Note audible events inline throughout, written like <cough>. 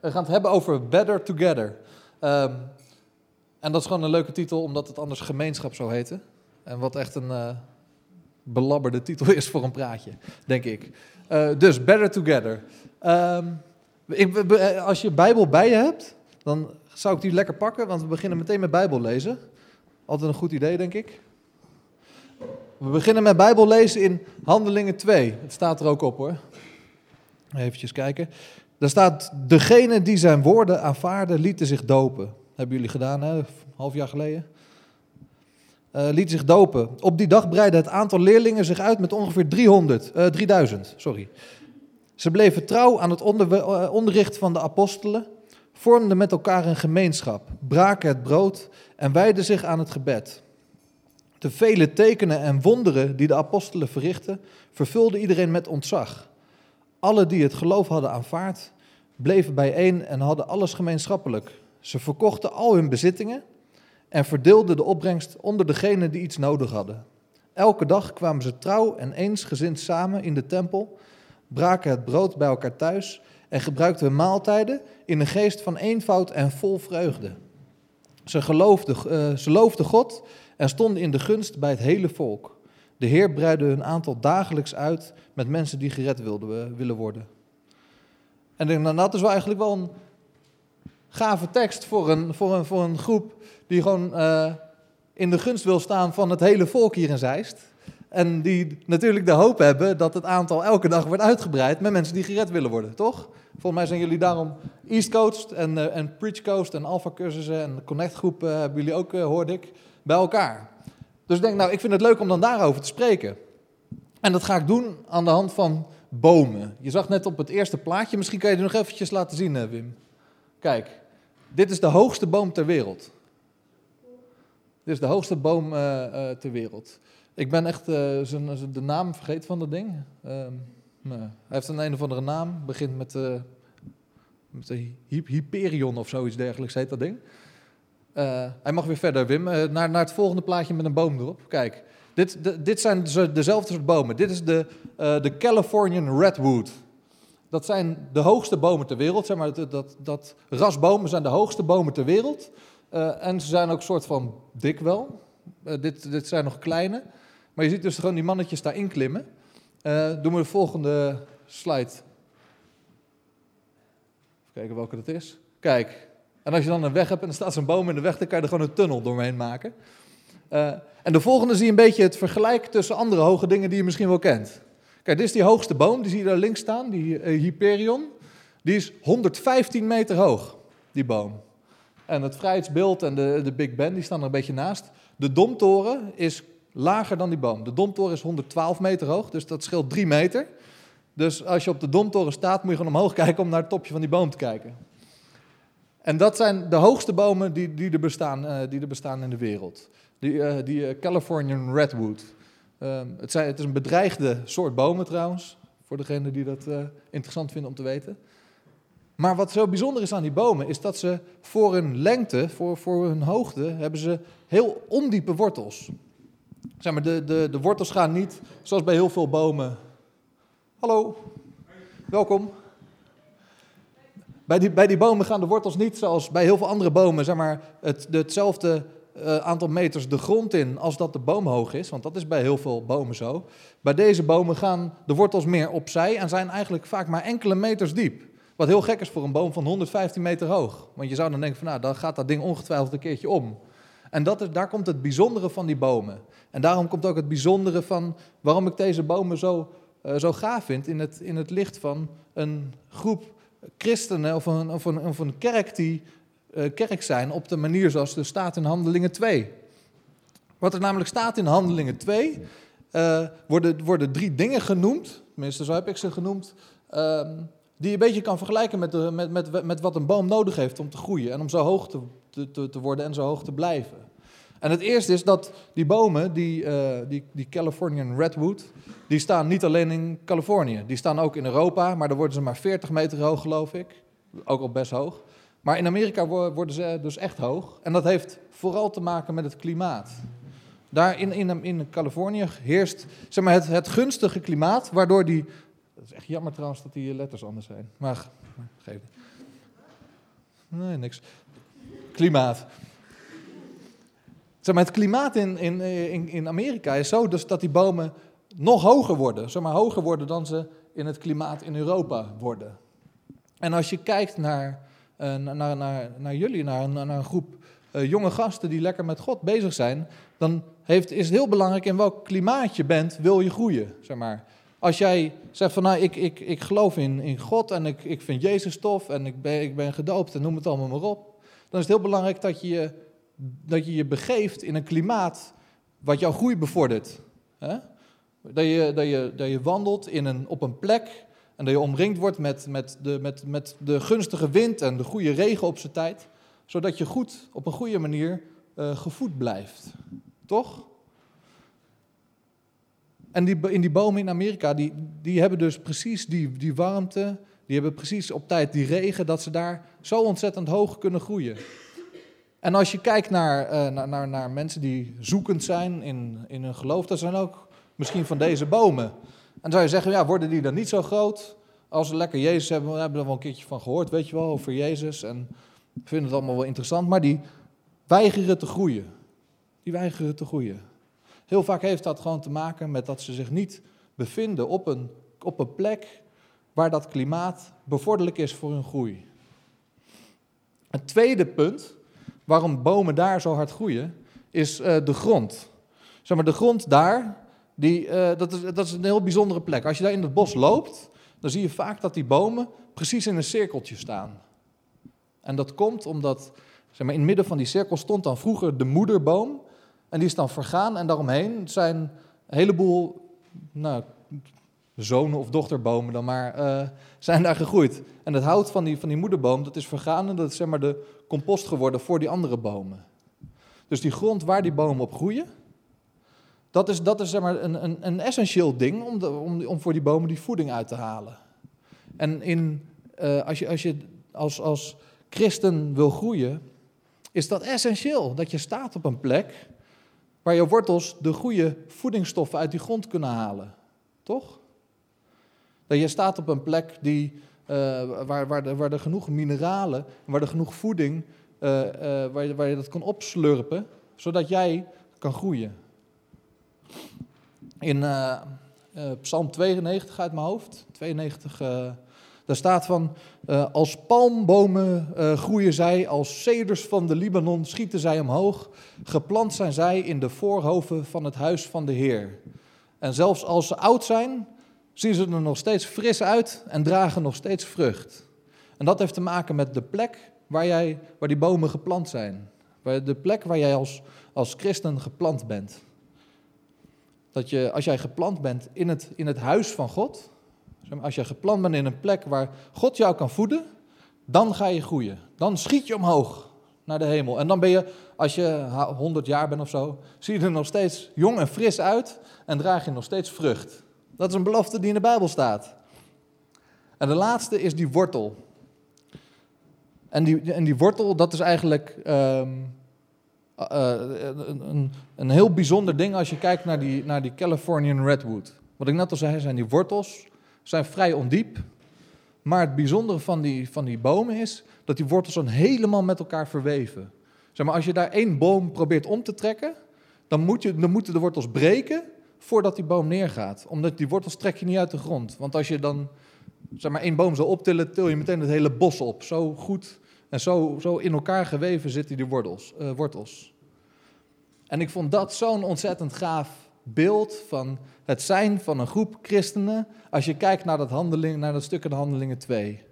We gaan het hebben over Better Together. Ehm, en dat is gewoon een leuke titel, omdat het anders gemeenschap zou heten. En wat echt een uh, belabberde titel <laughs> is voor een praatje, denk ik. Uh, dus Better Together. Um, ik, als je Bijbel bij je hebt, dan zou ik die lekker pakken, want we beginnen meteen met Bijbel lezen. Altijd een goed idee, denk ik. We beginnen met Bijbel lezen in Handelingen 2. Het staat er ook op hoor. Even kijken. Daar staat, degene die zijn woorden aanvaarden, lieten zich dopen. Hebben jullie gedaan, hè? Half jaar geleden. Uh, liet zich dopen. Op die dag breidde het aantal leerlingen zich uit met ongeveer 300, uh, 3000. Sorry. Ze bleven trouw aan het onder, uh, onderricht van de apostelen, vormden met elkaar een gemeenschap, braken het brood en wijden zich aan het gebed. De vele tekenen en wonderen die de apostelen verrichtten, vervulden iedereen met ontzag. Alle die het geloof hadden aanvaard, bleven bijeen en hadden alles gemeenschappelijk. Ze verkochten al hun bezittingen en verdeelden de opbrengst onder degenen die iets nodig hadden. Elke dag kwamen ze trouw en eensgezind samen in de tempel, braken het brood bij elkaar thuis en gebruikten hun maaltijden in een geest van eenvoud en vol vreugde. Ze, geloofden, uh, ze loofden God en stonden in de gunst bij het hele volk. De Heer breidde hun aantal dagelijks uit met mensen die gered wilden, willen worden. En nou, dat is wel eigenlijk wel een gave tekst voor een, voor een, voor een groep die gewoon uh, in de gunst wil staan van het hele volk hier in Zeist. En die natuurlijk de hoop hebben dat het aantal elke dag wordt uitgebreid met mensen die gered willen worden, toch? Volgens mij zijn jullie daarom East Coast en, uh, en Preach Coast en Alpha cursussen en Connect groep uh, hebben jullie ook, hoorde ik, bij elkaar. Dus ik denk, nou, ik vind het leuk om dan daarover te spreken. En dat ga ik doen aan de hand van bomen. Je zag net op het eerste plaatje, misschien kan je het nog eventjes laten zien, Wim. Kijk, dit is de hoogste boom ter wereld. Dit is de hoogste boom uh, uh, ter wereld. Ik ben echt de naam vergeten van dat ding. Ehm, hij heeft een een of andere naam. Begint met, met de Hyperion of zoiets dergelijks heet dat ding. Hij mag weer verder, Wim. naar, naar het volgende plaatje met een boom erop. Kijk, dit, dit zijn dezelfde soort bomen. Dit is de, de Californian Redwood. Dat zijn de hoogste bomen ter wereld. Zeg maar, dat, dat, dat zijn de hoogste bomen ter wereld. En ze zijn ook soort van dik wel. Dit, dit zijn nog kleine. Maar je ziet dus gewoon die mannetjes daarin klimmen. Uh, doen we de volgende slide. Even kijken welke dat is. Kijk. En als je dan een weg hebt en er staat zo'n boom in de weg, dan kan je er gewoon een tunnel doorheen maken. en de volgende zie je een beetje het vergelijk tussen andere hoge dingen die je misschien wel kent. Kijk, dit is die hoogste boom, die zie je daar links staan, die Hyperion. Die is 115 meter hoog, die boom. En het vrijheidsbeeld en de, de Big Ben die staan er een beetje naast. De Domtoren is lager dan die boom. De Domtoren is 112 meter hoog, dus dat scheelt 3 meter. Dus als je op de Domtoren staat, moet je gewoon omhoog kijken om naar het topje van die boom te kijken. En dat zijn de hoogste bomen die, die, er, bestaan, uh, die er bestaan in de wereld. Die, uh, die uh, Californian Redwood. het, zijn, het is een bedreigde soort bomen trouwens, voor degenen die dat interessant vinden om te weten. Maar wat zo bijzonder is aan die bomen, is dat ze voor hun lengte, voor, voor hun hoogte, hebben ze heel ondiepe wortels. Zeg maar, de, de, de wortels gaan niet, zoals bij heel veel bomen. Hallo, welkom. Bij die, bij die bomen gaan de wortels niet zoals bij heel veel andere bomen, zeg maar, het, hetzelfde uh, aantal meters de grond in als dat de boom hoog is, want dat is bij heel veel bomen zo. Bij deze bomen gaan de wortels meer opzij en zijn eigenlijk vaak maar enkele meters diep. Wat heel gek is voor een boom van 115 meter hoog. Want je zou dan denken van nou, dan gaat dat ding ongetwijfeld een keertje om. En dat is, daar komt het bijzondere van die bomen. En daarom komt ook het bijzondere van waarom ik deze bomen zo, uh, zo gaaf vind in het, in het licht van een groep christenen of een, of of kerk die uh, kerk zijn op de manier zoals er staat in Handelingen 2. Wat er namelijk staat in Handelingen 2, uh, worden, worden drie dingen genoemd, tenminste zo heb ik ze genoemd, uh, die je een beetje kan vergelijken met, de, met, met, met wat een boom nodig heeft om te groeien en om zo hoog te, te, te worden en zo hoog te blijven. En het eerste is dat die bomen, die, uh, die, die Californian Redwood, die staan niet alleen in Californië. Die staan ook in Europa, maar daar worden ze maar 40 meter hoog, geloof ik. Ook al best hoog. Maar in Amerika worden ze dus echt hoog. En dat heeft vooral te maken met het klimaat. Daar in, in, in Californië heerst zeg maar, het, het gunstige klimaat, waardoor die het is echt jammer trouwens dat die letters anders zijn. Maar, geef Nee, niks. Klimaat. Zeg maar, het klimaat in, in, in, in Amerika is zo dus dat die bomen nog hoger worden. Zeg maar, hoger worden dan ze in het klimaat in Europa worden. En als je kijkt naar, uh, naar, naar, naar jullie, naar, naar een groep uh, jonge gasten die lekker met God bezig zijn, dan heeft, is het heel belangrijk in welk klimaat je bent, wil je groeien. Zeg maar. Als jij zegt van nou, ik, ik, ik geloof in, in God en ik, ik vind Jezus tof en ik ben, ik ben gedoopt en noem het allemaal maar op, dan is het heel belangrijk dat je dat je, je begeeft in een klimaat wat jouw groei bevordert. Hè? Dat, je, dat, je, dat je wandelt in een, op een plek en dat je omringd wordt met, met, de, met, met de gunstige wind en de goede regen op zijn tijd, zodat je goed, op een goede manier uh, gevoed blijft. Toch? En die, in die bomen in Amerika, die, die hebben dus precies die, die warmte, die hebben precies op tijd die regen, dat ze daar zo ontzettend hoog kunnen groeien. En als je kijkt naar, uh, naar, naar, naar, mensen die zoekend zijn in, in hun geloof, dat zijn ook misschien van deze bomen. En zou je zeggen, ja, worden die dan niet zo groot? Als ze lekker Jezus hebben, we hebben er wel een keertje van gehoord, weet je wel, over Jezus. En vinden het allemaal wel interessant, maar die weigeren te groeien. Die weigeren te groeien. Heel vaak heeft dat gewoon te maken met dat ze zich niet bevinden op een, op een plek waar dat klimaat bevorderlijk is voor hun groei. Een tweede punt, waarom bomen daar zo hard groeien, is uh, de grond. Zeg maar, de grond daar, die, uh, dat, is, dat is een heel bijzondere plek. Als je daar in het bos loopt, dan zie je vaak dat die bomen precies in een cirkeltje staan. En dat komt omdat, zeg maar, in het midden van die cirkel stond dan vroeger de moederboom. En die is dan vergaan en daaromheen zijn een heleboel nou, zonen of dochterbomen dan maar, uh, zijn daar gegroeid. En het hout van die, van die moederboom, dat is vergaan en dat is zeg maar de compost geworden voor die andere bomen. Dus die grond waar die bomen op groeien, dat is, dat is zeg maar een, een, een essentieel ding om, om, om voor die bomen die voeding uit te halen. En in, uh, als je, als, je als, als christen wil groeien, is dat essentieel. Dat je staat op een plek waar je wortels de goede voedingsstoffen uit die grond kunnen halen. Toch? Dat je staat op een plek die, uh, waar, waar, er, waar er genoeg mineralen, waar er genoeg voeding, uh, waar, je, waar je dat kan opslurpen, zodat jij kan groeien. In Psalm 92 uit mijn hoofd, 92, daar staat van, als palmbomen groeien zij, als ceders van de Libanon schieten zij omhoog, geplant zijn zij in de voorhoven van het huis van de Heer. En zelfs als ze oud zijn, zien ze er nog steeds fris uit en dragen nog steeds vrucht. En dat heeft te maken met de plek waar, jij, waar die bomen geplant zijn. De plek waar jij als, als christen geplant bent. Dat je, als jij geplant bent in het, in het huis van God, als je geplant bent in een plek waar God jou kan voeden, dan ga je groeien. Dan schiet je omhoog naar de hemel. En dan ben je, als je 100 jaar bent of zo, zie je er nog steeds jong en fris uit en draag je nog steeds vrucht. Dat is een belofte die in de Bijbel staat. En de laatste is die wortel. En die, en die wortel, dat is eigenlijk um, uh, een, een heel bijzonder ding als je kijkt naar die, naar die Californian Redwood. Wat ik net al zei, zijn die wortels zijn vrij ondiep. Maar het bijzondere van die, van die bomen is dat die wortels dan helemaal met elkaar verweven. Zeg maar, als je daar één boom probeert om te trekken, dan, moet je, dan moeten de wortels breken voordat die boom neergaat. Omdat die wortels trek je niet uit de grond. Want als je dan zeg maar, één boom zou optillen, til je meteen het hele bos op. Zo goed en zo, zo in elkaar geweven zitten die wortels, uh, wortels. En ik vond dat zo'n ontzettend gaaf beeld van het zijn van een groep christenen. Als je kijkt naar dat, handeling, naar dat stuk in Handelingen 2.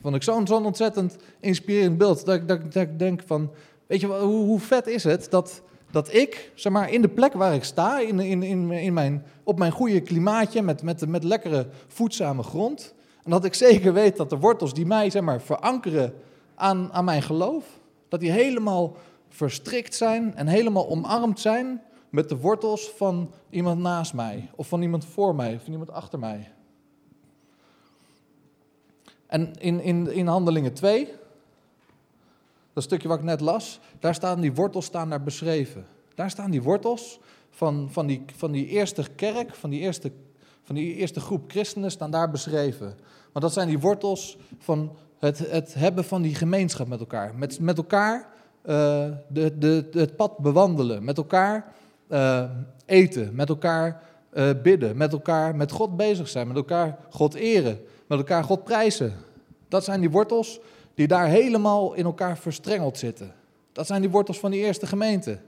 Vond ik zo'n zo'n ontzettend inspirerend beeld. Dat, dat, dat ik denk van, weet je hoe, hoe vet is het dat dat ik, zeg maar, in de plek waar ik sta, in, in, in, in mijn, op mijn goede klimaatje, met, met, met lekkere voedzame grond, en dat ik zeker weet dat de wortels die mij, zeg maar, verankeren aan, aan mijn geloof, dat die helemaal verstrikt zijn en helemaal omarmd zijn met de wortels van iemand naast mij, of van iemand voor mij, of van iemand achter mij. En in, in, in Handelingen 2, dat stukje wat ik net las, daar staan die wortels staan daar beschreven. Daar staan die wortels van, van, die, van die eerste kerk, van die eerste, van die eerste groep christenen, staan daar beschreven. Want dat zijn die wortels van Het, het hebben van die gemeenschap met elkaar. Met, met elkaar uh, de, de, het pad bewandelen. Met elkaar uh, eten. Met elkaar uh, bidden. Met elkaar met God bezig zijn. Met elkaar God eren. Met elkaar God prijzen. Dat zijn die wortels die daar helemaal in elkaar verstrengeld zitten. Dat zijn die wortels van die eerste gemeente.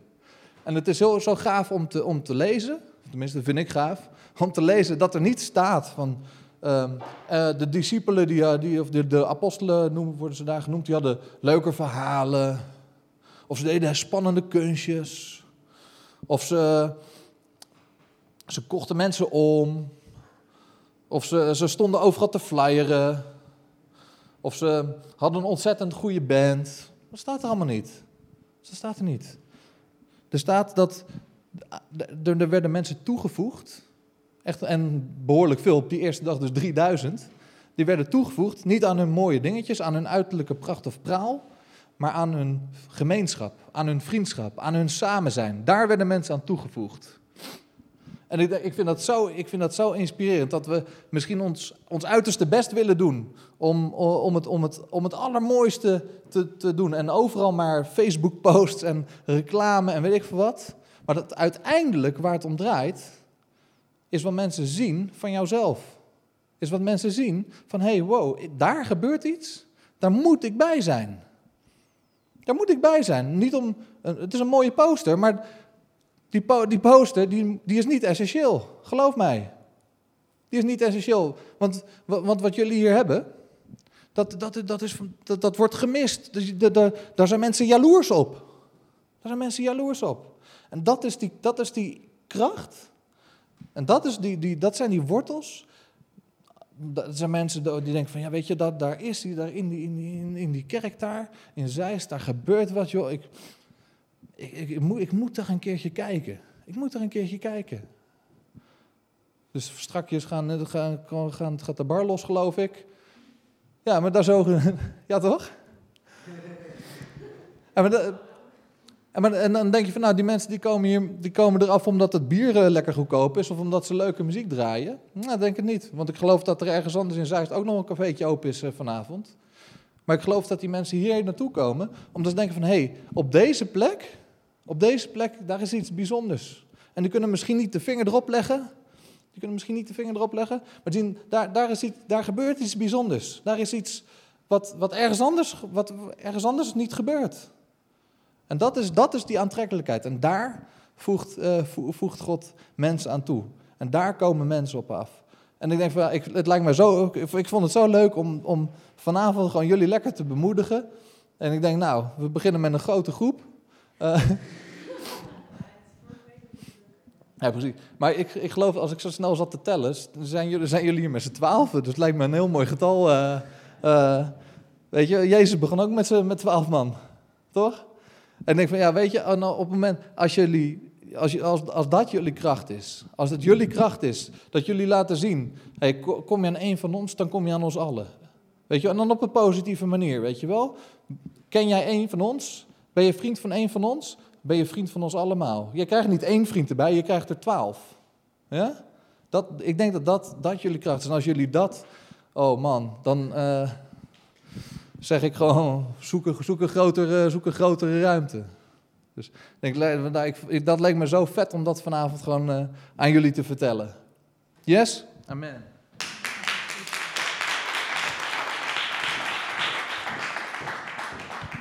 En het is heel, zo gaaf om te, om te lezen, tenminste vind ik gaaf, om te lezen dat er niet staat van uh, uh, de discipelen, die, die, of de, de apostelen noemen, worden ze daar genoemd, die hadden leuke verhalen. Of ze deden spannende kunstjes. Of ze, ze kochten mensen om. Of ze, ze stonden overal te flyeren. Of ze hadden een ontzettend goede band. Dat staat er allemaal niet. Dat staat er niet. Er staat dat er werden mensen toegevoegd. Echt, en behoorlijk veel. Op die eerste dag dus 3000. Die werden toegevoegd. Niet aan hun mooie dingetjes, aan hun uiterlijke pracht of praal. Maar aan hun gemeenschap, aan hun vriendschap, aan hun samen zijn. Daar werden mensen aan toegevoegd. En ik, ik, vind dat zo, ik vind dat zo inspirerend dat we misschien ons, ons uiterste best willen doen om, om, het, om, het, om het allermooiste te, te doen. En overal maar Facebook-posts en reclame en weet ik veel wat. Maar dat uiteindelijk waar het om draait, is wat mensen zien van jouzelf. Is wat mensen zien van, hé, hey, wow, daar gebeurt iets, daar moet ik bij zijn. Daar moet ik bij zijn. Niet om, het is een mooie poster, maar die, die poster die, die is niet essentieel. Geloof mij. Die is niet essentieel. Want, want wat jullie hier hebben, dat, dat, dat, is, dat, dat wordt gemist. Daar zijn mensen jaloers op. Daar zijn mensen jaloers op. En dat is die, dat is die kracht. En dat, is die, die, dat zijn die wortels. Dat zijn mensen die denken van, ja weet je, dat, daar is die, daar in die, in, die, in, in die kerk daar, in Zeist, daar gebeurt wat, joh. Ik, ik, ik, moet, ik moet toch een keertje kijken. Ik moet er een keertje kijken. Dus strakjes gaan, gaan, gaan, gaat de bar los, geloof ik. Ja, maar daar zo... <laughs> Ja, toch? En, maar, en, dan denk je van, nou, die mensen die komen, hier, die komen eraf omdat het bier eh, lekker goedkoop is... of omdat ze leuke muziek draaien. Nou, denk ik niet. Want ik geloof dat er ergens anders in Zuid ook nog een cafeetje open is uh, vanavond. Maar ik geloof dat die mensen hier naartoe komen... omdat ze denken van, hé, hey, op deze plek op deze plek, daar is iets bijzonders. En die kunnen misschien niet de vinger erop leggen. Die kunnen misschien niet de vinger erop leggen. Maar zien, daar, daar, is iets, daar gebeurt iets bijzonders. Daar is iets wat, wat, ergens, anders, wat ergens anders niet gebeurt. En dat is, dat is die aantrekkelijkheid. En daar voegt, uh, voegt God mensen aan toe. En daar komen mensen op af. En ik denk van, ik, het lijkt me zo, ik vond het zo leuk om, om vanavond gewoon jullie lekker te bemoedigen. En ik denk, nou, we beginnen met een grote groep. Uh, <laughs> ja, precies. Maar ik, ik geloof, als ik zo snel zat te tellen, zijn jullie, zijn jullie hier met z'n twaalf. Dus het lijkt me een heel mooi getal. Uh, uh, weet je, Jezus begon ook met, met twaalf man. Toch? En ik denk van, ja, weet je, op het moment, als jullie... Als, als, als dat jullie kracht is, als het jullie kracht is, dat jullie laten zien, hey, kom je aan één van ons, dan kom je aan ons allen. Weet je, en dan op een positieve manier, weet je wel. Ken jij één van ons? Ben je vriend van één van ons? Ben je vriend van ons allemaal? Je krijgt niet één vriend erbij, je krijgt er twaalf. Ja? Dat, ik denk dat, dat dat jullie kracht is. En als jullie dat, oh man, dan uh, zeg ik gewoon, zoek een, zoek een, grotere, zoek een grotere ruimte. Dus denk, nou, ik, dat leek me zo vet om dat vanavond gewoon uh, aan jullie te vertellen. Yes? Amen.